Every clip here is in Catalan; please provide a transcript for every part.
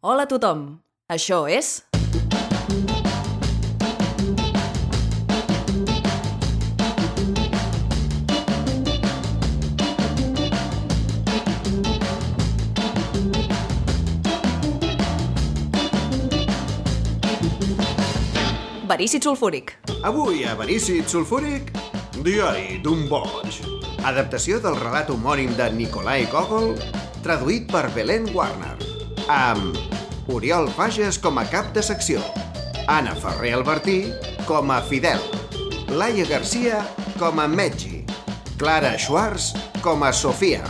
Hola a tothom. Això és... Verícid sulfúric. Avui a Verícid Sulfúric, Diari d'un boig. Adaptació del relat homònim de Nikolai Gogol, traduït per Belén Warner. Amb Oriol Fages com a cap de secció, Anna Ferrer Albertí com a Fidel, Laia Garcia com a Metgi, Clara Schwartz com a Sofia,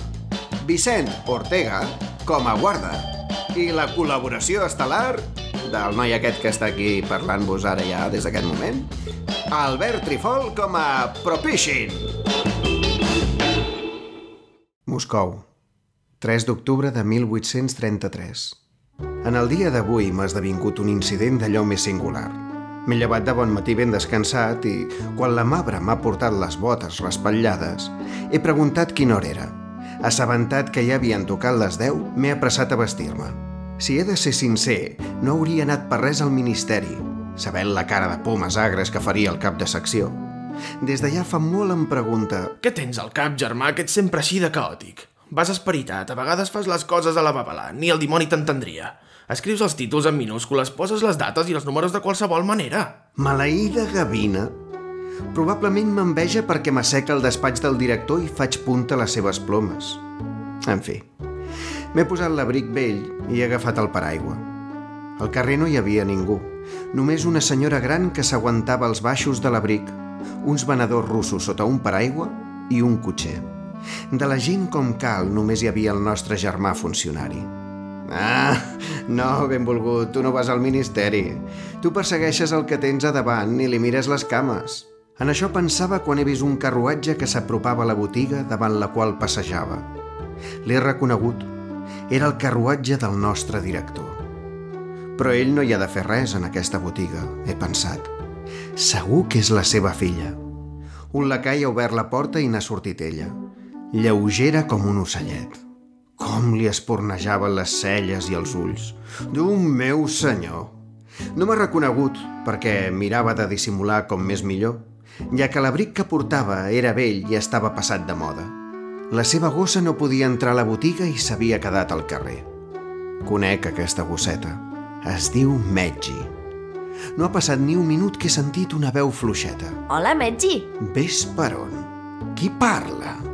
Vicent Ortega com a guarda i la col·laboració estel·lar del noi aquest que està aquí parlant-vos ara ja des d'aquest moment, Albert Trifol com a Propixin. Moscou, 3 d'octubre de 1833. En el dia d'avui m'ha esdevingut un incident d'allò més singular. M'he llevat de bon matí ben descansat i, quan la Mabra m'ha portat les botes raspatllades, he preguntat quina hora era. Assabentat que ja havien tocat les 10, m'he apressat a vestir-me. Si he de ser sincer, no hauria anat per res al Ministeri, sabent la cara de pomes agres que faria el cap de secció. Des de ja fa molt em pregunta Què tens al cap, germà, que ets sempre així de caòtic? Vas esperitat, a vegades fas les coses a la babalà, ni el dimoni t'entendria. Escrius els títols en minúscules, poses les dates i els números de qualsevol manera. Maleïda gavina. Probablement m'enveja perquè m'asseca el despatx del director i faig punta les seves plomes. En fi, m'he posat l'abric vell i he agafat el paraigua. Al carrer no hi havia ningú, només una senyora gran que s'aguantava als baixos de l'abric, uns venedors russos sota un paraigua i un cotxer. De la gent com cal només hi havia el nostre germà funcionari. Ah, no, benvolgut, tu no vas al ministeri. Tu persegueixes el que tens a davant i li mires les cames. En això pensava quan he vist un carruatge que s'apropava a la botiga davant la qual passejava. L'he reconegut. Era el carruatge del nostre director. Però ell no hi ha de fer res en aquesta botiga, he pensat. Segur que és la seva filla. Un lacai ha obert la porta i n'ha sortit ella, lleugera com un ocellet. Com li espornejaven les celles i els ulls. D'un meu senyor! No m'ha reconegut perquè mirava de dissimular com més millor, ja que l'abric que portava era vell i estava passat de moda. La seva gossa no podia entrar a la botiga i s'havia quedat al carrer. Conec aquesta gosseta. Es diu Metgi. No ha passat ni un minut que he sentit una veu fluixeta. Hola, Metgi. Ves per on? Qui parla?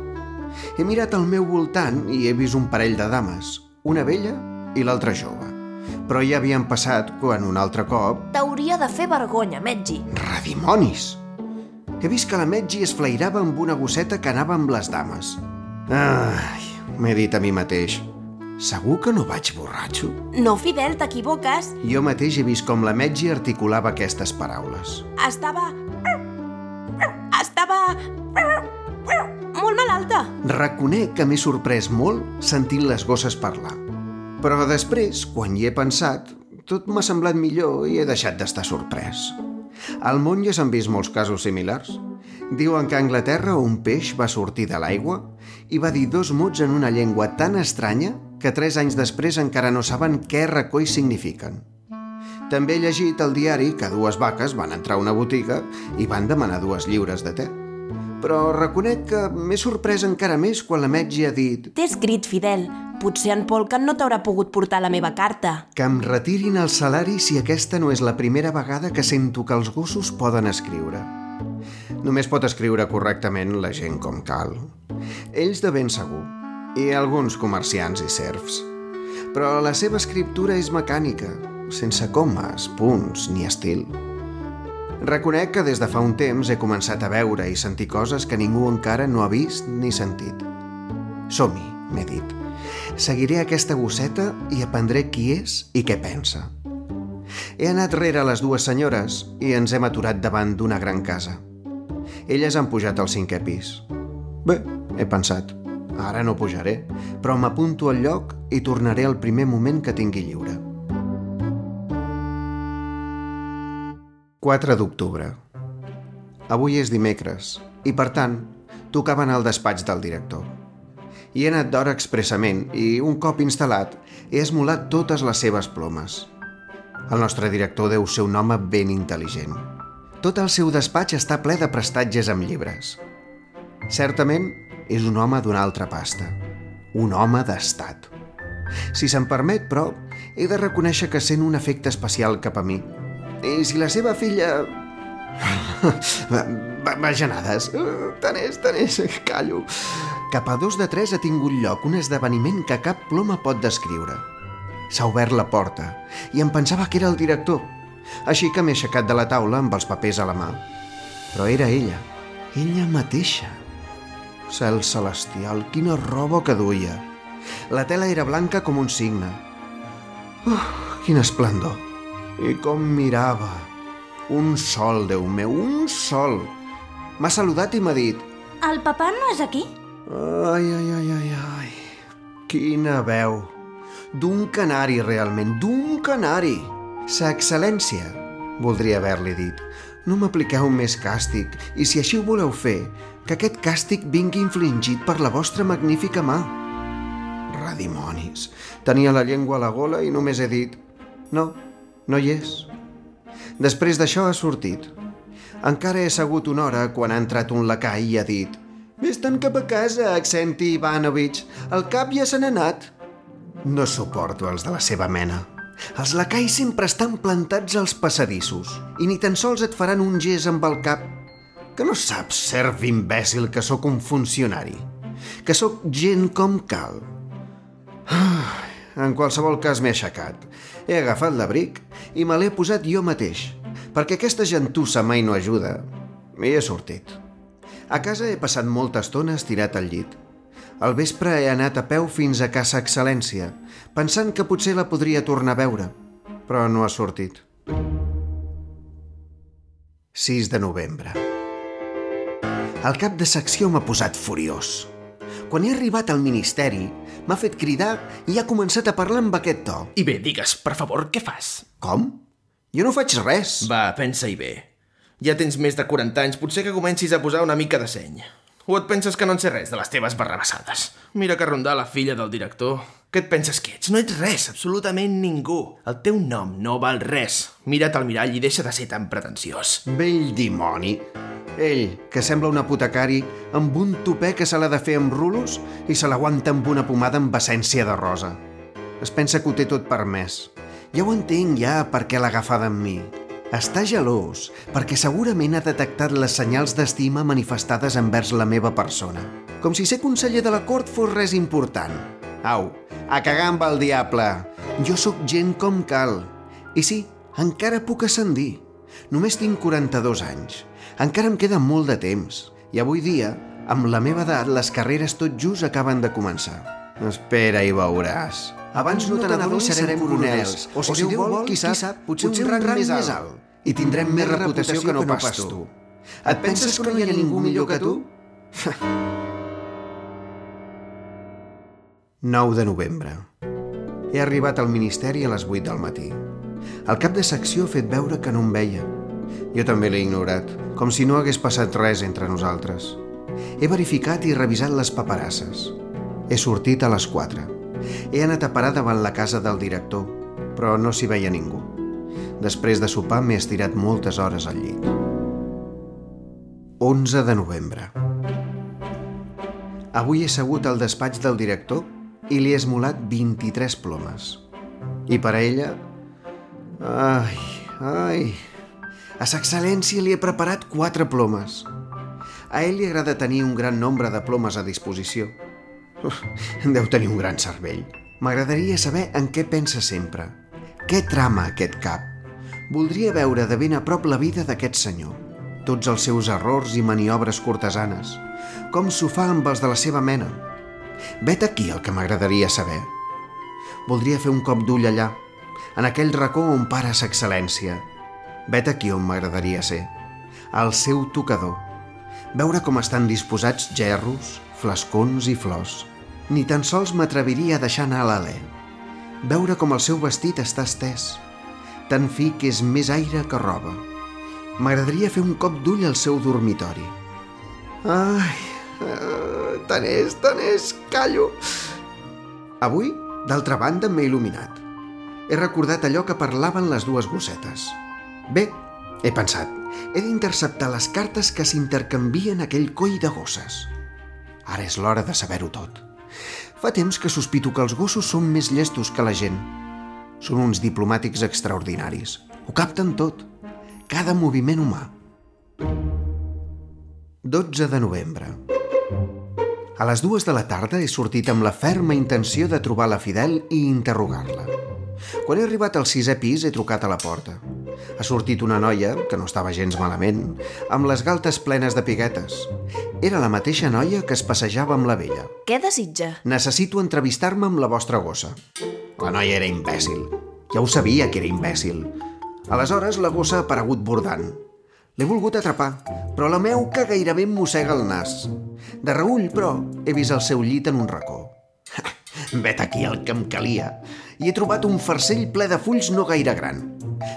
He mirat al meu voltant i he vist un parell de dames, una vella i l'altra jove. Però ja havien passat quan un altre cop... T'hauria de fer vergonya, Metgi. Redimonis! He vist que la Metgi es flairava amb una gosseta que anava amb les dames. Ai, m'he dit a mi mateix. Segur que no vaig borratxo? No, Fidel, t'equivoques. Jo mateix he vist com la Metgi articulava aquestes paraules. Estava... Estava... Reconec que m'he sorprès molt sentint les gosses parlar. Però després, quan hi he pensat, tot m'ha semblat millor i he deixat d'estar sorprès. Al món ja s'han vist molts casos similars. Diuen que a Anglaterra un peix va sortir de l'aigua i va dir dos mots en una llengua tan estranya que tres anys després encara no saben què recolls signifiquen. També he llegit al diari que dues vaques van entrar a una botiga i van demanar dues lliures de te. Però reconec que m'he sorprès encara més quan la Metgi ha dit T'he escrit, Fidel. Potser en Polkan no t'haurà pogut portar la meva carta. que em retirin el salari si aquesta no és la primera vegada que sento que els gossos poden escriure. Només pot escriure correctament la gent com cal. Ells de ben segur. I alguns comerciants i serfs. Però la seva escriptura és mecànica, sense comes, punts ni estil. Reconec que des de fa un temps he començat a veure i sentir coses que ningú encara no ha vist ni sentit. Som-hi, m'he dit. Seguiré aquesta gosseta i aprendré qui és i què pensa. He anat rere les dues senyores i ens hem aturat davant d'una gran casa. Elles han pujat al cinquè pis. Bé, he pensat, ara no pujaré, però m'apunto al lloc i tornaré al primer moment que tingui lliure. 4 d'octubre. Avui és dimecres i, per tant, tocava anar al despatx del director. Hi he anat d'hora expressament i, un cop instal·lat, he esmolat totes les seves plomes. El nostre director deu ser un home ben intel·ligent. Tot el seu despatx està ple de prestatges amb llibres. Certament, és un home d'una altra pasta. Un home d'estat. Si se'm permet, però, he de reconèixer que sent un efecte especial cap a mi. I si la seva filla... Bajanades. Tant és, tant és, callo. Cap a dos de tres ha tingut lloc un esdeveniment que cap ploma pot descriure. S'ha obert la porta i em pensava que era el director. Així que m'he aixecat de la taula amb els papers a la mà. Però era ella, ella mateixa. Cel celestial, quina roba que duia. La tela era blanca com un signe. Uh, quin esplendor. I com mirava. Un sol, Déu meu, un sol. M'ha saludat i m'ha dit El papà no és aquí? Ai, ai, ai, ai, ai. Quina veu. D'un canari, realment, d'un canari. Sa excel·lència, voldria haver-li dit. No m'apliqueu més càstig, i si així ho voleu fer, que aquest càstig vingui infligit per la vostra magnífica mà. Redimonis. Tenia la llengua a la gola i només he dit no, no hi és. Després d'això ha sortit. Encara he segut una hora quan ha entrat un lacai i ha dit Vés-te'n cap a casa, Accenti Ivanovich. El cap ja se n'ha anat. No suporto els de la seva mena. Els lacais sempre estan plantats als passadissos i ni tan sols et faran un gest amb el cap. Que no saps, serv imbècil, que sóc un funcionari. Que sóc gent com cal. Ah, En qualsevol cas m'he aixecat. He agafat l'abric i me l'he posat jo mateix, perquè aquesta gentussa mai no ajuda. I he sortit. A casa he passat molta estona estirat al llit. Al vespre he anat a peu fins a Casa Excel·lència, pensant que potser la podria tornar a veure, però no ha sortit. 6 de novembre. El cap de secció m'ha posat furiós. Quan he arribat al ministeri, m'ha fet cridar i ha començat a parlar amb aquest to. I bé, digues, per favor, què fas? Com? Jo no faig res. Va, pensa-hi bé. Ja tens més de 40 anys, potser que comencis a posar una mica de seny. O et penses que no en sé res de les teves barrabassades? Mira que rondar la filla del director. Què et penses que ets? No ets res, absolutament ningú. El teu nom no val res. Mira't al mirall i deixa de ser tan pretensiós. Vell dimoni. Ell, que sembla un apotecari, amb un topè que se l'ha de fer amb rulos i se l'aguanta amb una pomada amb essència de rosa. Es pensa que ho té tot permès. Ja ho entenc, ja, per què l'ha agafada amb mi. Està gelós, perquè segurament ha detectat les senyals d'estima manifestades envers la meva persona. Com si ser conseller de la cort fos res important. Au, a cagar amb el diable. Jo sóc gent com cal. I sí, encara puc ascendir. Només tinc 42 anys. Encara em queda molt de temps. I avui dia, amb la meva edat, les carreres tot just acaben de començar. Espera i veuràs. Abans no te n'adonis serem coronels, o si Déu vol, qui sap, potser un rang més alt. I tindrem més reputació que no pas tu. Et penses que no hi ha ningú millor que tu? 9 de novembre. He arribat al Ministeri a les 8 del matí. El cap de secció ha fet veure que no em veia. Jo també l'he ignorat, com si no hagués passat res entre nosaltres. He verificat i revisat les paperasses. He sortit a les 4. He anat a parar davant la casa del director, però no s'hi veia ningú. Després de sopar m'he estirat moltes hores al llit. 11 de novembre. Avui he segut al despatx del director i li he esmolat 23 plomes. I per a ella... Ai, ai... A sa excel·lència li he preparat quatre plomes. A ell li agrada tenir un gran nombre de plomes a disposició. Uf, deu tenir un gran cervell. M'agradaria saber en què pensa sempre. Què trama aquest cap? Voldria veure de ben a prop la vida d'aquest senyor. Tots els seus errors i maniobres cortesanes. Com s'ho fa amb els de la seva mena. Vet aquí el que m'agradaria saber. Voldria fer un cop d'ull allà, en aquell racó on para sa excel·lència. Vet aquí on m'agradaria ser. Al seu tocador. Veure com estan disposats gerros, flascons i flors. Ni tan sols m'atreviria a deixar anar l'alè. Veure com el seu vestit està estès. Tan fi que és més aire que roba. M'agradaria fer un cop d'ull al seu dormitori. Ai, Uh, tant és, tant és, callo. Avui, d'altra banda, m'he il·luminat. He recordat allò que parlaven les dues gossetes. Bé, he pensat, he d'interceptar les cartes que s'intercanvien aquell coll de gosses. Ara és l'hora de saber-ho tot. Fa temps que sospito que els gossos són més llestos que la gent. Són uns diplomàtics extraordinaris. Ho capten tot. Cada moviment humà. 12 de novembre. A les dues de la tarda he sortit amb la ferma intenció de trobar la Fidel i interrogar-la. Quan he arribat al sisè pis he trucat a la porta. Ha sortit una noia, que no estava gens malament, amb les galtes plenes de piguetes. Era la mateixa noia que es passejava amb la vella. Què desitja? Necessito entrevistar-me amb la vostra gossa. La noia era imbècil. Ja ho sabia que era imbècil. Aleshores la gossa ha aparegut bordant. L'he volgut atrapar, però la meuca gairebé em mossega el nas. De reull, però, he vist el seu llit en un racó. Vet aquí el que em calia. I he trobat un farcell ple de fulls no gaire gran.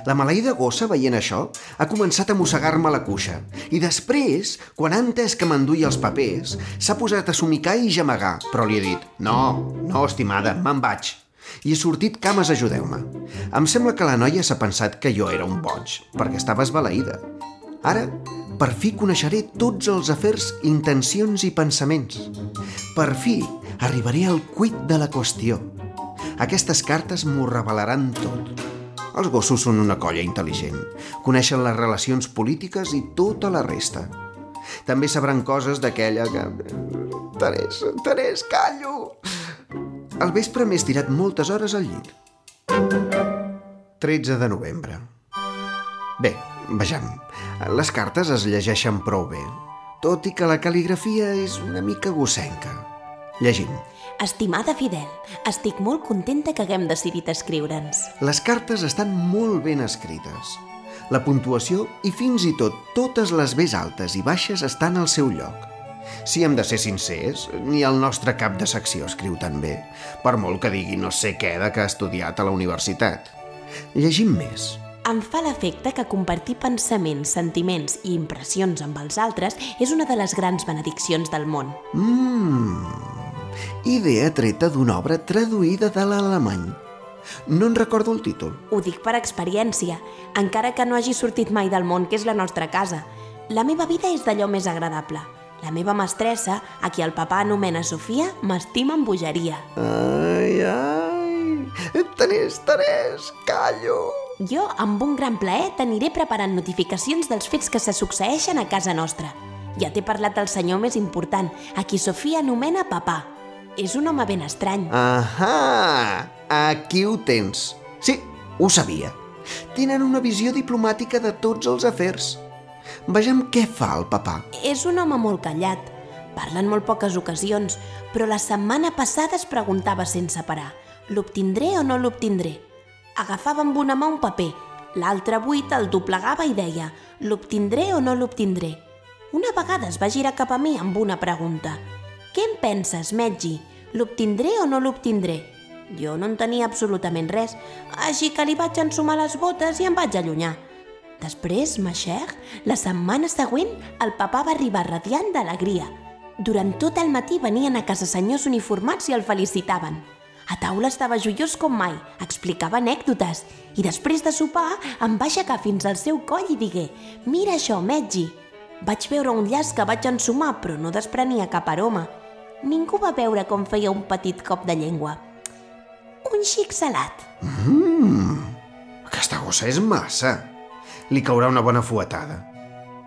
La maleïda gossa, veient això, ha començat a mossegar-me la cuixa. I després, quan ha entès que m'enduia els papers, s'ha posat a somicar i gemegar, però li he dit «No, no, estimada, me'n vaig». I he sortit cames, ajudeu-me. Em sembla que la noia s'ha pensat que jo era un boig, perquè estava esbalaïda. Ara, per fi coneixeré tots els afers, intencions i pensaments. Per fi arribaré al cuit de la qüestió. Aquestes cartes m'ho revelaran tot. Els gossos són una colla intel·ligent. Coneixen les relacions polítiques i tota la resta. També sabran coses d'aquella que... Terès, Terès, callo! Al vespre m'he estirat moltes hores al llit. 13 de novembre. Bé, vejam, les cartes es llegeixen prou bé, tot i que la cal·ligrafia és una mica gossenca. Llegim. Estimada Fidel, estic molt contenta que haguem decidit escriure'ns. Les cartes estan molt ben escrites. La puntuació i fins i tot totes les vés altes i baixes estan al seu lloc. Si hem de ser sincers, ni el nostre cap de secció escriu tan bé, per molt que digui no sé què de que ha estudiat a la universitat. Llegim més. Em fa l'efecte que compartir pensaments, sentiments i impressions amb els altres és una de les grans benediccions del món. Mmm... Idea treta d'una obra traduïda de l'alemany. No en recordo el títol. Ho dic per experiència, encara que no hagi sortit mai del món, que és la nostra casa. La meva vida és d'allò més agradable. La meva mestressa, a qui el papà anomena Sofia, m'estima amb bogeria. Ai, ai... Tenés, tenés, callo! Jo, amb un gran plaer, t'aniré preparant notificacions dels fets que se succeeixen a casa nostra. Ja t'he parlat del senyor més important, a qui Sofia anomena papà. És un home ben estrany. Ahà! Aquí ho tens. Sí, ho sabia. Tenen una visió diplomàtica de tots els afers. Vejam què fa el papà. És un home molt callat. Parla en molt poques ocasions, però la setmana passada es preguntava sense parar l'obtindré o no l'obtindré. Agafava amb una mà un paper, l'altra buit el doblegava i deia l'obtindré o no l'obtindré. Una vegada es va girar cap a mi amb una pregunta. Què en penses, Meggi? L'obtindré o no l'obtindré? Jo no en tenia absolutament res, així que li vaig ensumar les botes i em vaig allunyar. Després, Macher, la setmana següent, el papà va arribar radiant d'alegria. Durant tot el matí venien a casa senyors uniformats i el felicitaven. A taula estava joiós com mai, explicava anècdotes i després de sopar em va aixecar fins al seu coll i digué «Mira això, Meggi!». Vaig veure un llaç que vaig ensumar, però no desprenia cap aroma. Ningú va veure com feia un petit cop de llengua. Un xic salat. Mmm, aquesta gossa és massa. Li caurà una bona fuetada.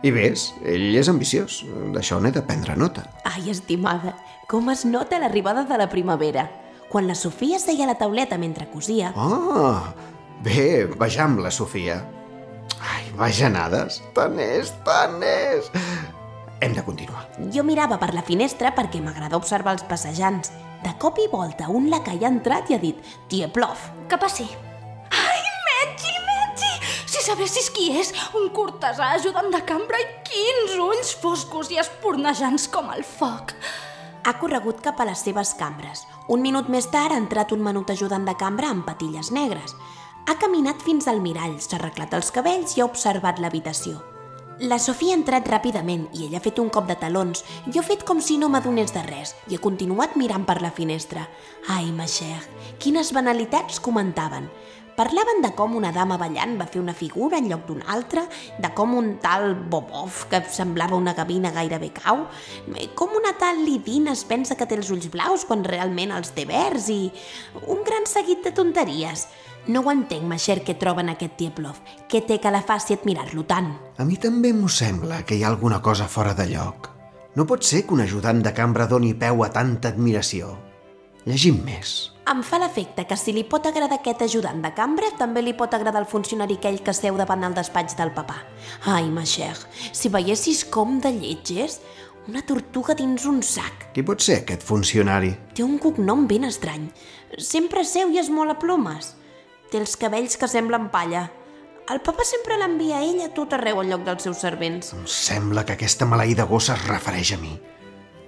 I ves, ell és ambiciós. D'això n'he de prendre nota. Ai, estimada, com es nota l'arribada de la primavera. Quan la Sofia seia a la tauleta mentre cosia, Ah, bé, vejam la Sofia. Ai, bajanades. Tant és, tant és. Hem de continuar. jo mirava per la finestra perquè m'agrada observar els passejants. De cop i volta, un lacai ha entrat i ha dit «Tie plof». Que passi. Ai, Metgi, Metgi! Si sabessis qui és, un cortesà ajudant de cambra i quins ulls foscos i espornejants com el foc. Ha corregut cap a les seves cambres. Un minut més tard ha entrat un menut ajudant de cambra amb patilles negres. Ha caminat fins al mirall, s'ha arreglat els cabells i ha observat l'habitació. La Sofia ha entrat ràpidament i ella ha fet un cop de talons. Jo he fet com si no m'adonés de res i he continuat mirant per la finestra. Ai, ma chère, quines banalitats comentaven. Parlaven de com una dama ballant va fer una figura en lloc d'una altra, de com un tal Bobov, que semblava una gavina gairebé cau, com una tal Lidina es pensa que té els ulls blaus quan realment els té verds i... un gran seguit de tonteries. No ho entenc, Maixer, què troben aquest Tieplov. Què té que la faci admirar-lo tant? A mi també m'ho sembla que hi ha alguna cosa fora de lloc. No pot ser que un ajudant de cambra doni peu a tanta admiració. Llegim més. Em fa l'efecte que si li pot agradar aquest ajudant de cambra, també li pot agradar el funcionari aquell que seu davant el despatx del papà. Ai, Maixer, si veiessis com de lleig és, una tortuga dins un sac. Qui pot ser aquest funcionari? Té un cognom ben estrany. Sempre seu i es mola plomes. Té els cabells que semblen palla. El papa sempre l'envia a ell a tot arreu en lloc dels seus servents. Em sembla que aquesta maleïda gossa es refereix a mi.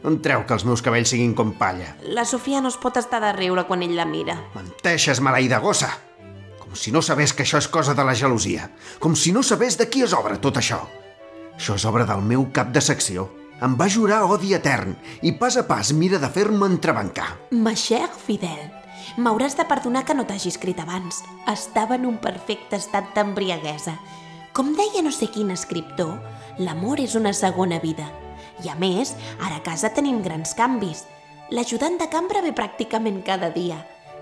On treu que els meus cabells siguin com palla? La Sofia no es pot estar de riure quan ell la mira. Menteixes, maleïda gossa! Com si no sabés que això és cosa de la gelosia. Com si no sabés de qui és obra tot això. Això és obra del meu cap de secció. Em va jurar odi etern i pas a pas mira de fer-me entrebancar. Ma chère Fidel, m'hauràs de perdonar que no t'hagi escrit abans. Estava en un perfecte estat d'embriaguesa. Com deia no sé quin escriptor, l'amor és una segona vida. I a més, ara a casa tenim grans canvis. L'ajudant de cambra ve pràcticament cada dia.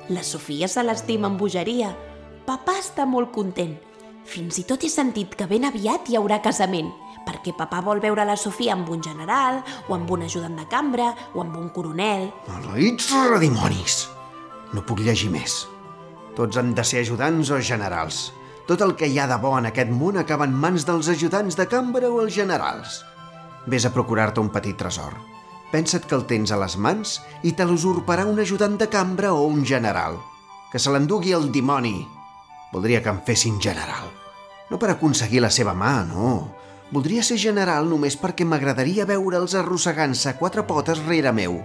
La Sofia se l'estima amb bogeria. Papà està molt content. Fins i tot he sentit que ben aviat hi haurà casament, perquè papà vol veure la Sofia amb un general, o amb un ajudant de cambra, o amb un coronel. Maleïts redimonis! No puc llegir més. Tots han de ser ajudants o generals. Tot el que hi ha de bo en aquest món acaba en mans dels ajudants de cambra o els generals. Vés a procurar-te un petit tresor. Pensa't que el tens a les mans i te l'usurparà un ajudant de cambra o un general. Que se l'endugui el dimoni. Voldria que em fessin general. No per aconseguir la seva mà, no. Voldria ser general només perquè m'agradaria veure'ls arrossegant-se a quatre potes rere meu,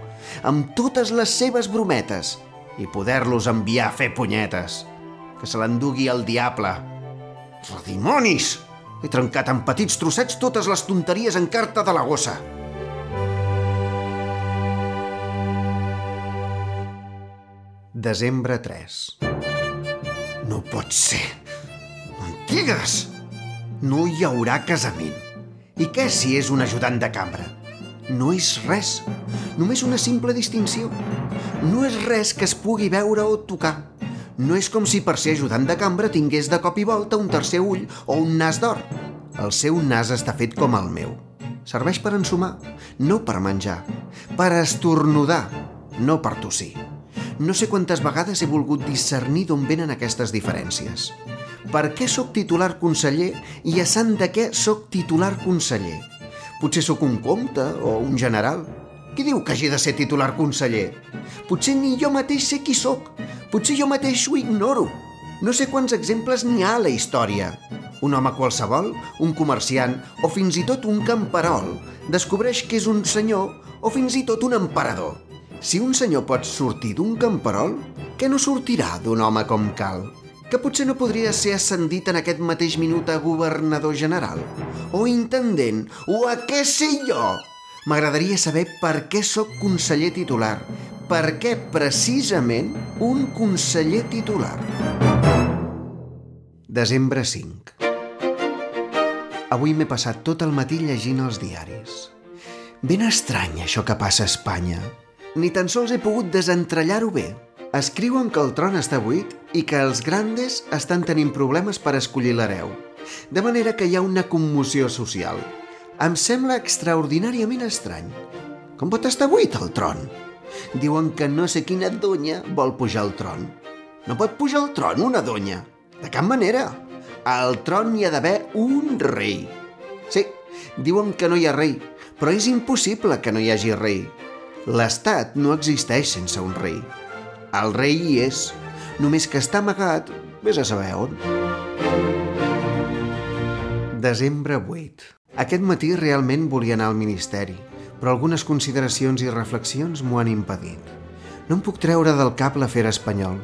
amb totes les seves brometes, i poder-los enviar a fer punyetes. Que se l'endugui el diable. Redimonis! He trencat en petits trossets totes les tonteries en carta de la gossa. Desembre 3 No pot ser. Mentides! No hi haurà casament. I què si és un ajudant de cambra? No és res. Només una simple distinció. No és res que es pugui veure o tocar. No és com si per ser ajudant de cambra tingués de cop i volta un tercer ull o un nas d'or. El seu nas està fet com el meu. Serveix per ensumar, no per menjar. Per estornudar, no per tossir. No sé quantes vegades he volgut discernir d'on venen aquestes diferències. Per què sóc titular conseller i a sant de què sóc titular conseller? Potser sóc un comte o un general? Qui diu que hagi de ser titular conseller? Potser ni jo mateix sé qui sóc. Potser jo mateix ho ignoro. No sé quants exemples n'hi ha a la història. Un home qualsevol, un comerciant o fins i tot un camperol descobreix que és un senyor o fins i tot un emperador. Si un senyor pot sortir d'un camperol, què no sortirà d'un home com cal? Que potser no podria ser ascendit en aquest mateix minut a governador general? O intendent? O a què sé jo? M'agradaria saber per què sóc conseller titular. Per què precisament un conseller titular? Desembre 5 Avui m'he passat tot el matí llegint els diaris. Ben estrany això que passa a Espanya. Ni tan sols he pogut desentrellar-ho bé. Escriuen que el tron està buit i que els grandes estan tenint problemes per escollir l'hereu. De manera que hi ha una commoció social. Em sembla extraordinàriament estrany. Com pot estar buit el tron? Diuen que no sé quina donya vol pujar al tron. No pot pujar al tron una donya. De cap manera. Al tron hi ha d'haver un rei. Sí, diuen que no hi ha rei, però és impossible que no hi hagi rei. L'estat no existeix sense un rei. El rei hi és, només que està amagat, vés a saber on. Desembre 8. Aquest matí realment volia anar al Ministeri, però algunes consideracions i reflexions m'ho han impedit. No em puc treure del cap l'afer espanyol.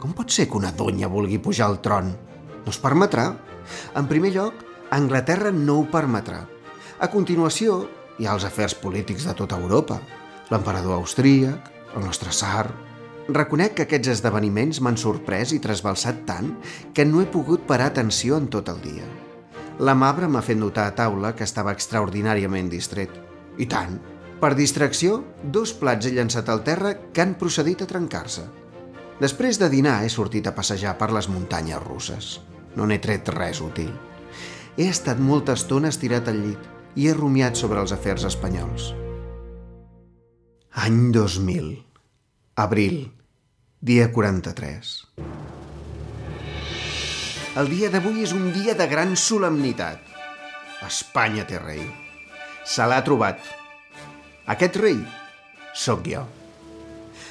Com pot ser que una donya vulgui pujar al tron? No es permetrà. En primer lloc, Anglaterra no ho permetrà. A continuació, hi ha els afers polítics de tota Europa, l'emperador austríac, el nostre tsar... Reconec que aquests esdeveniments m'han sorprès i trasbalsat tant que no he pogut parar atenció en tot el dia. La Mabra m'ha fet notar a taula que estava extraordinàriament distret. I tant. Per distracció, dos plats he llançat al terra que han procedit a trencar-se. Després de dinar he sortit a passejar per les muntanyes russes. No n'he tret res útil. He estat molta estona estirat al llit i he rumiat sobre els afers espanyols. Any 2000. Abril. Dia 43. El dia d'avui és un dia de gran solemnitat. Espanya té rei. Se l'ha trobat. Aquest rei sóc jo.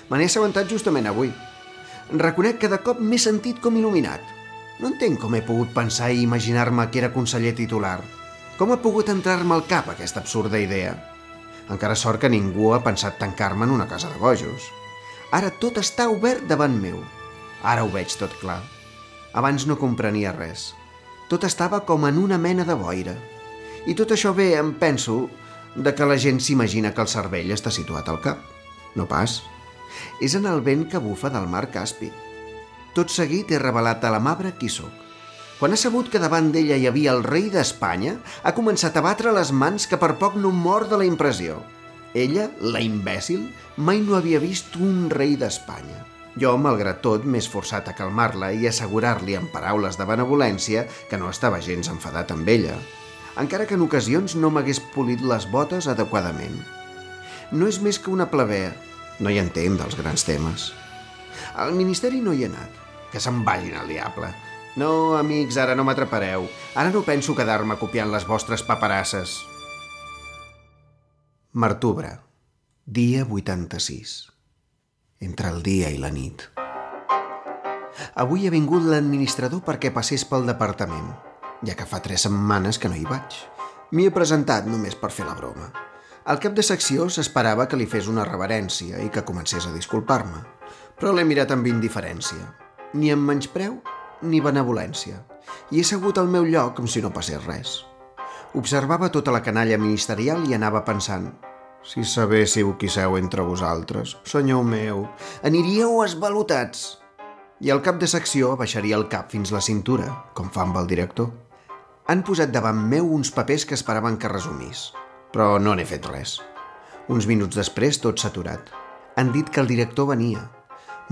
Me n'he assabentat justament avui. Reconec que de cop m'he sentit com il·luminat. No entenc com he pogut pensar i imaginar-me que era conseller titular. Com ha pogut entrar-me al cap aquesta absurda idea? Encara sort que ningú ha pensat tancar-me en una casa de bojos. Ara tot està obert davant meu. Ara ho veig tot clar. Abans no comprenia res. Tot estava com en una mena de boira. I tot això ve, em penso, de que la gent s'imagina que el cervell està situat al cap. No pas. És en el vent que bufa del mar Càspid. Tot seguit he revelat a la Mabra qui sóc. Quan ha sabut que davant d'ella hi havia el rei d'Espanya, ha començat a batre les mans que per poc no mor de la impressió. Ella, la imbècil, mai no havia vist un rei d'Espanya. Jo, malgrat tot, m'he esforçat a calmar-la i assegurar-li amb paraules de benevolència que no estava gens enfadat amb ella, encara que en ocasions no m'hagués polit les botes adequadament. No és més que una plebea, no hi entén dels grans temes. Al ministeri no hi he anat, que se'n vagin al diable. No, amics, ara no m'atrapareu. Ara no penso quedar-me copiant les vostres paperasses. Martubre, dia 86. Entre el dia i la nit. Avui ha vingut l'administrador perquè passés pel departament, ja que fa tres setmanes que no hi vaig. M'hi he presentat només per fer la broma. Al cap de secció s'esperava que li fes una reverència i que comencés a disculpar-me, però l'he mirat amb indiferència. Ni amb menyspreu ni benevolència. I he segut al meu lloc com si no passés res. Observava tota la canalla ministerial i anava pensant si sabéssiu qui seu entre vosaltres, senyor meu, aniríeu esvalotats. I al cap de secció baixaria el cap fins la cintura, com fa amb el director. Han posat davant meu uns papers que esperaven que resumís, però no n'he fet res. Uns minuts després tot s'ha aturat. Han dit que el director venia.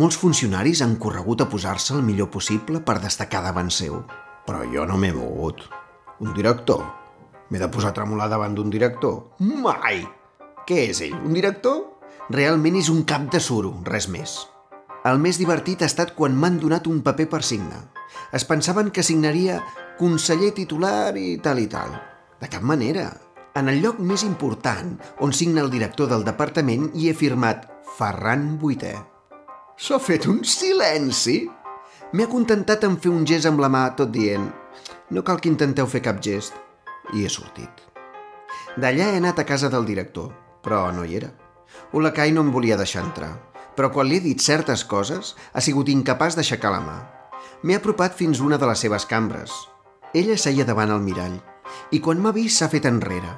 Molts funcionaris han corregut a posar-se el millor possible per destacar davant seu, però jo no m'he mogut. Un director? M'he de posar a tremolar davant d'un director? Mai! Què és ell, un director? Realment és un cap de suro, res més. El més divertit ha estat quan m'han donat un paper per signar. Es pensaven que signaria conseller titular i tal i tal. De cap manera. En el lloc més important, on signa el director del departament, hi he firmat Ferran Vuitè. S'ha fet un silenci. M'he contentat en fer un gest amb la mà, tot dient no cal que intenteu fer cap gest. I he sortit. D'allà he anat a casa del director, però no hi era. Ulacai no em volia deixar entrar, però quan li he dit certes coses ha sigut incapaç d'aixecar la mà. M'he apropat fins una de les seves cambres. Ella seia davant el mirall i quan m'ha vist s'ha fet enrere.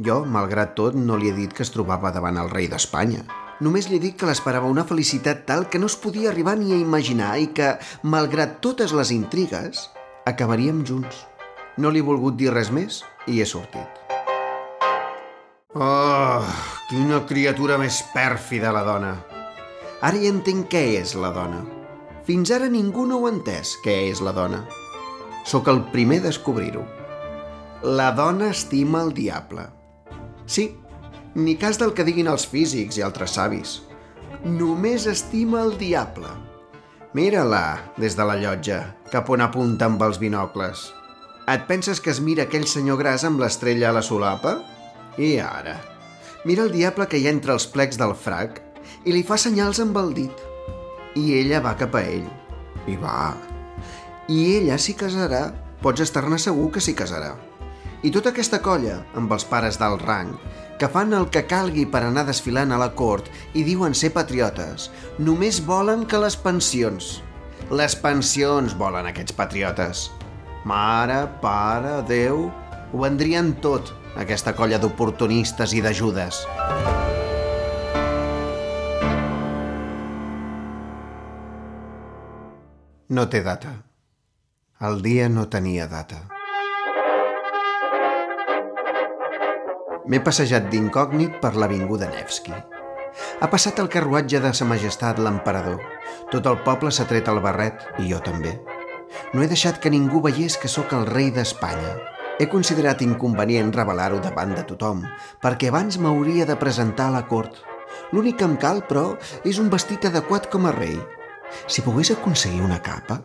Jo, malgrat tot, no li he dit que es trobava davant el rei d'Espanya. Només li dit que l'esperava una felicitat tal que no es podia arribar ni a imaginar i que, malgrat totes les intrigues, acabaríem junts. No li he volgut dir res més i he sortit. Oh, quina criatura més pèrfida la dona. Ara ja entenc què és la dona. Fins ara ningú no ho ha entès, què és la dona. Sóc el primer a descobrir-ho. La dona estima el diable. Sí, ni cas del que diguin els físics i altres savis. Només estima el diable. Mira-la, des de la llotja, cap on apunta amb els binocles. Et penses que es mira aquell senyor gras amb l'estrella a la solapa? I ara? Mira el diable que hi ha entre els plecs del frac i li fa senyals amb el dit. I ella va cap a ell. I va. I ella s'hi casarà. Pots estar-ne segur que s'hi casarà. I tota aquesta colla, amb els pares d'alt rang, que fan el que calgui per anar desfilant a la cort i diuen ser patriotes, només volen que les pensions. Les pensions volen aquests patriotes. Mare, pare, Déu... Ho vendrien tot, aquesta colla d'oportunistes i d'ajudes. No té data. El dia no tenia data. M'he passejat d'incògnit per l'avinguda Nevsky. Ha passat el carruatge de sa majestat l'emperador. Tot el poble s'ha tret el barret, i jo també. No he deixat que ningú veiés que sóc el rei d'Espanya. He considerat inconvenient revelar-ho davant de tothom, perquè abans m'hauria de presentar a la cort. L'únic que em cal, però, és un vestit adequat com a rei. Si pogués aconseguir una capa...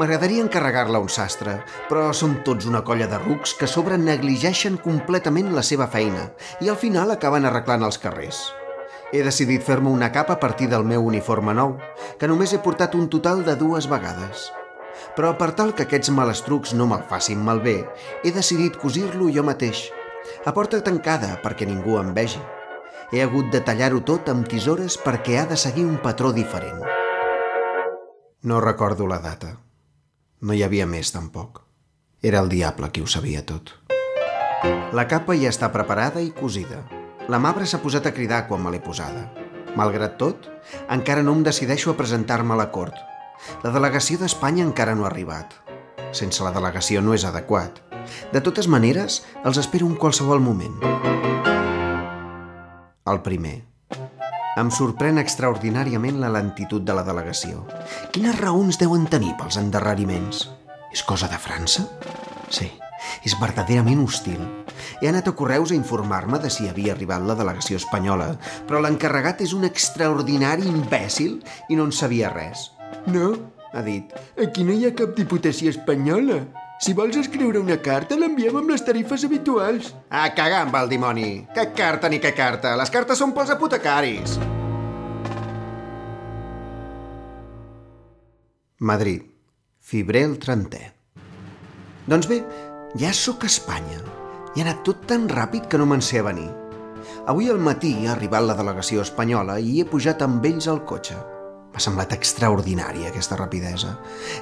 M'agradaria encarregar-la a un sastre, però són tots una colla de rucs que sobre negligeixen completament la seva feina i al final acaben arreglant els carrers. He decidit fer-me una capa a partir del meu uniforme nou, que només he portat un total de dues vegades. Però per tal que aquests malestrucs no me'l facin malbé, he decidit cosir-lo jo mateix, a porta tancada perquè ningú em vegi. He hagut de tallar-ho tot amb tisores perquè ha de seguir un patró diferent. No recordo la data. No hi havia més, tampoc. Era el diable qui ho sabia tot. La capa ja està preparada i cosida. La Mabra s'ha posat a cridar quan me l'he posada. Malgrat tot, encara no em decideixo a presentar-me a la cort. La delegació d'Espanya encara no ha arribat. Sense la delegació no és adequat. De totes maneres, els espero en qualsevol moment. El primer. Em sorprèn extraordinàriament la lentitud de la delegació. Quines raons deuen tenir pels endarreriments? És cosa de França? Sí, és verdaderament hostil. He anat a Correus a informar-me de si havia arribat la delegació espanyola, però l'encarregat és un extraordinari imbècil i no en sabia res. No, ha dit, aquí no hi ha cap diputació espanyola. Si vols escriure una carta, l'enviem amb les tarifes habituals. A cagar amb el dimoni! Que carta ni que carta! Les cartes són pels apotecaris! Madrid, fibrer el 30è. Doncs bé, ja sóc a Espanya. I ha anat tot tan ràpid que no me'n sé a venir. Avui al matí ha arribat la delegació espanyola i he pujat amb ells al cotxe. M'ha semblat extraordinària aquesta rapidesa.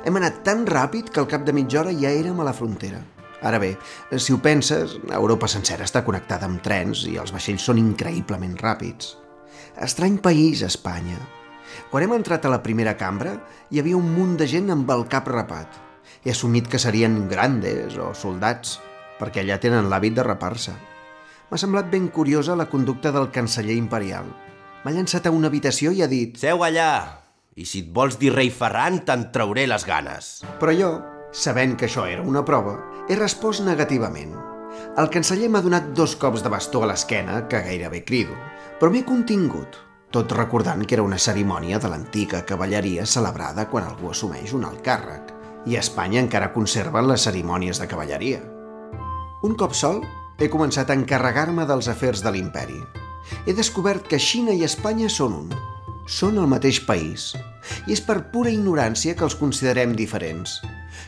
Hem anat tan ràpid que al cap de mitja hora ja érem a la frontera. Ara bé, si ho penses, Europa sencera està connectada amb trens i els vaixells són increïblement ràpids. Estrany país, Espanya. Quan hem entrat a la primera cambra, hi havia un munt de gent amb el cap rapat. He assumit que serien grandes o soldats, perquè allà tenen l'hàbit de rapar-se. M'ha semblat ben curiosa la conducta del canceller imperial. M'ha llançat a una habitació i ha dit Seu allà, i si et vols dir rei Ferran, te'n trauré les ganes. Però jo, sabent que això era una prova, he respost negativament. El canceller m'ha donat dos cops de bastó a l'esquena, que gairebé crido, però m'he contingut, tot recordant que era una cerimònia de l'antiga cavalleria celebrada quan algú assumeix un alt càrrec, i a Espanya encara conserven les cerimònies de cavalleria. Un cop sol, he començat a encarregar-me dels afers de l'imperi. He descobert que Xina i Espanya són un. Són el mateix país. I és per pura ignorància que els considerem diferents.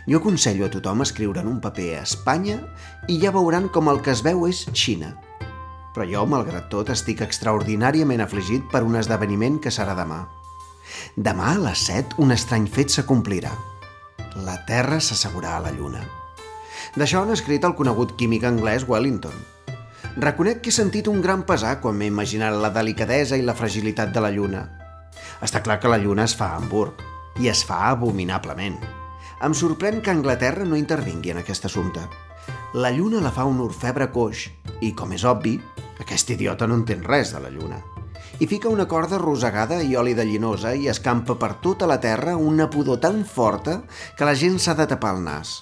Jo aconsello a tothom escriure en un paper a Espanya i ja veuran com el que es veu és Xina. Però jo, malgrat tot, estic extraordinàriament afligit per un esdeveniment que serà demà. Demà a les 7 un estrany fet s'acomplirà. La Terra s'assegurà a la Lluna. D'això han escrit el conegut químic anglès Wellington. Reconec que he sentit un gran pesar quan m'he imaginat la delicadesa i la fragilitat de la Lluna. Està clar que la Lluna es fa a Hamburg, i es fa abominablement. Em sorprèn que Anglaterra no intervingui en aquest assumpte. La Lluna la fa un orfebre coix, i, com és obvi, aquest idiota no entén res de la Lluna. I fica una corda rosegada i oli de llinosa i escampa per tota la Terra una pudor tan forta que la gent s'ha de tapar el nas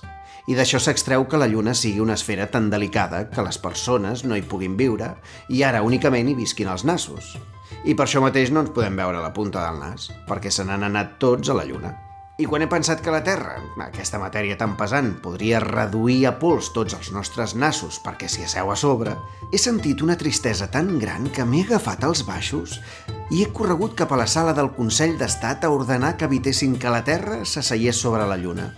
i d'això s'extreu que la Lluna sigui una esfera tan delicada que les persones no hi puguin viure i ara únicament hi visquin els nassos. I per això mateix no ens podem veure la punta del nas, perquè se n'han anat tots a la Lluna. I quan he pensat que la Terra, aquesta matèria tan pesant, podria reduir a pols tots els nostres nassos perquè s'hi asseu a sobre, he sentit una tristesa tan gran que m'he agafat als baixos i he corregut cap a la sala del Consell d'Estat a ordenar que evitessin que la Terra s'asseiés sobre la Lluna.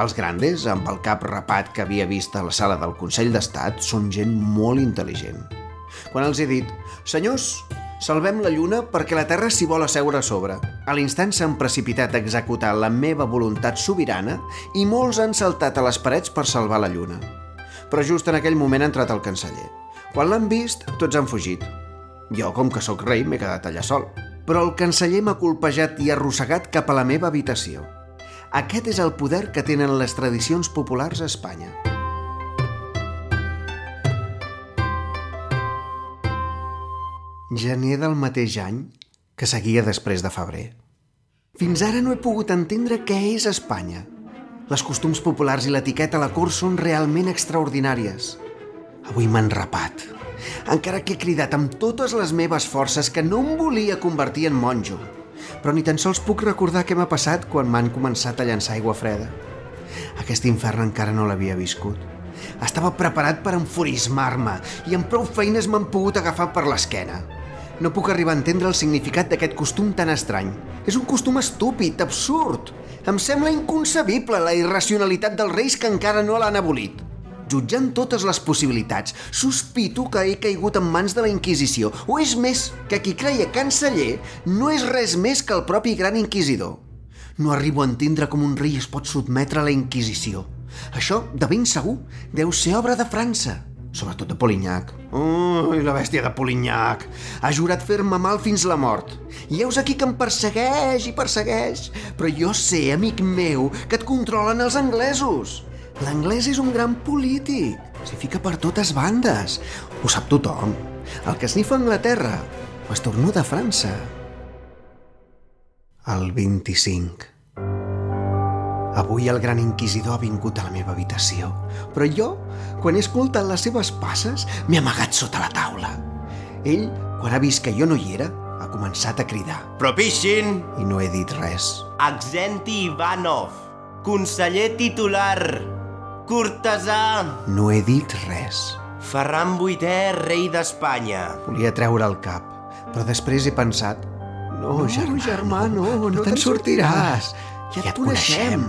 Els grandes, amb el cap rapat que havia vist a la sala del Consell d'Estat, són gent molt intel·ligent. Quan els he dit, senyors, Salvem la lluna perquè la Terra s'hi vol asseure a sobre. A l'instant s'han precipitat a executar la meva voluntat sobirana i molts han saltat a les parets per salvar la lluna. Però just en aquell moment ha entrat el canceller. Quan l'han vist, tots han fugit. Jo, com que sóc rei, m'he quedat allà sol. Però el canceller m'ha colpejat i arrossegat cap a la meva habitació. Aquest és el poder que tenen les tradicions populars a Espanya. Gener del mateix any que seguia després de febrer. Fins ara no he pogut entendre què és Espanya. Les costums populars i l'etiqueta a la cort són realment extraordinàries. Avui m'han rapat. Encara que he cridat amb totes les meves forces que no em volia convertir en monjo. Però ni tan sols puc recordar què m'ha passat quan m'han començat a llançar aigua freda. Aquest infern encara no l'havia viscut. Estava preparat per enfurismar-me i amb prou feines m'han pogut agafar per l'esquena. No puc arribar a entendre el significat d'aquest costum tan estrany. És un costum estúpid, absurd. Em sembla inconcebible la irracionalitat dels reis que encara no l'han abolit. Jutjant totes les possibilitats, sospito que he caigut en mans de la Inquisició, o és més, que qui creia canceller no és res més que el propi gran inquisidor. No arribo a entendre com un rei es pot sotmetre a la Inquisició. Això, de ben segur, deu ser obra de França, sobretot de Polignac. Ui, la bèstia de Polignac! Ha jurat fer-me mal fins la mort. I heus aquí que em persegueix i persegueix. Però jo sé, amic meu, que et controlen els anglesos. L'anglès és un gran polític. S'hi fica per totes bandes. Ho sap tothom. El que esnifa a Anglaterra ho estornuda a França. El 25. Avui el gran inquisidor ha vingut a la meva habitació, però jo, quan he escoltat les seves passes, m'he amagat sota la taula. Ell, quan ha vist que jo no hi era, ha començat a cridar. Propishin, I no he dit res. Axenti Ivanov, conseller titular, cortesà, No he dit res. Ferran VIII, rei d'Espanya. Volia treure el cap, però després he pensat no, germà, germà, no, no, no te'n sortiràs. Ja, et coneixem.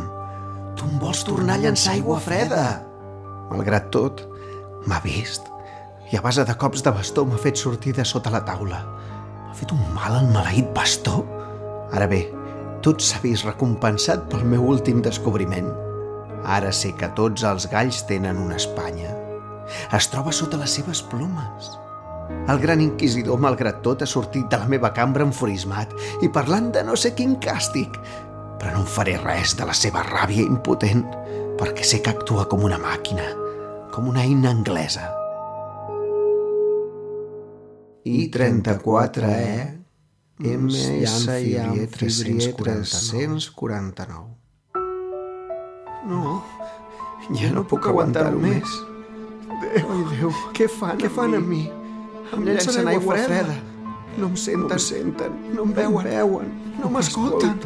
Tu em vols tornar a llançar aigua freda. Malgrat tot, m'ha vist i a base de cops de bastó m'ha fet sortir de sota la taula. M'ha fet un mal al maleït bastó. Ara bé, tot s'ha vist recompensat pel meu últim descobriment. Ara sé que tots els galls tenen una Espanya. Es troba sota les seves plomes. El gran inquisidor, malgrat tot, ha sortit de la meva cambra enfurismat i parlant de no sé quin càstig. Però no en faré res de la seva ràbia impotent, perquè sé que actua com una màquina, com una eina anglesa. I34E MSY 349 No, ja no puc aguantar-ho més. Déu, ai Déu, què fan, què fan amb mi? Em llencen aigua freda. No em senten, no em senten, no em veuen, veuen no m'escolten.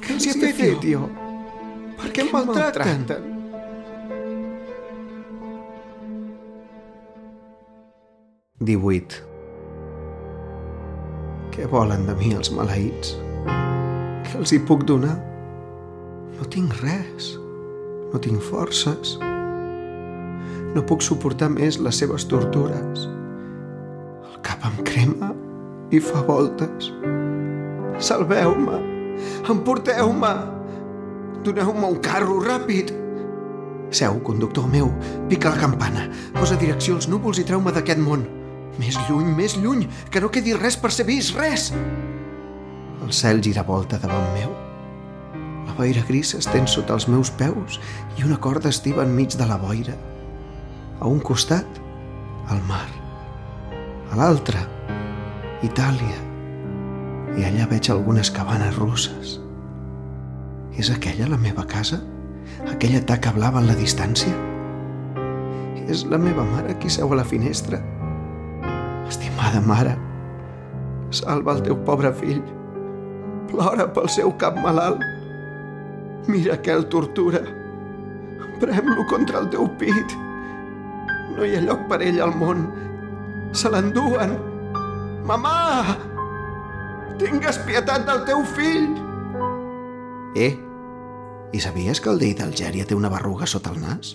Què els hi he fet jo? Per què em maltracten? Divuit. Què volen de mi els maleïts? Què els hi puc donar? No tinc res. No tinc forces. No puc suportar més les seves tortures. El cap em crema i fa voltes. Salveu-me! Emporteu-me! Doneu-me un carro, ràpid! Seu, conductor meu, pica la campana, posa direcció als núvols i treu-me d'aquest món. Més lluny, més lluny, que no quedi res per ser vist, res! El cel gira volta davant meu. La boira gris s'estén sota els meus peus i una corda estiva enmig de la boira. A un costat, el mar. A l'altre, Itàlia. I allà veig algunes cabanes russes. És aquella la meva casa? Aquella taca blava en la distància? És la meva mare qui seu a la finestra. Estimada mare, salva el teu pobre fill. Plora pel seu cap malalt. Mira que el tortura. Prem-lo contra el teu pit. No hi ha lloc per ell al món. Se l'enduen. Mamà! Tingues pietat del teu fill! Eh, i sabies que el dei d'Algèria té una berruga sota el nas?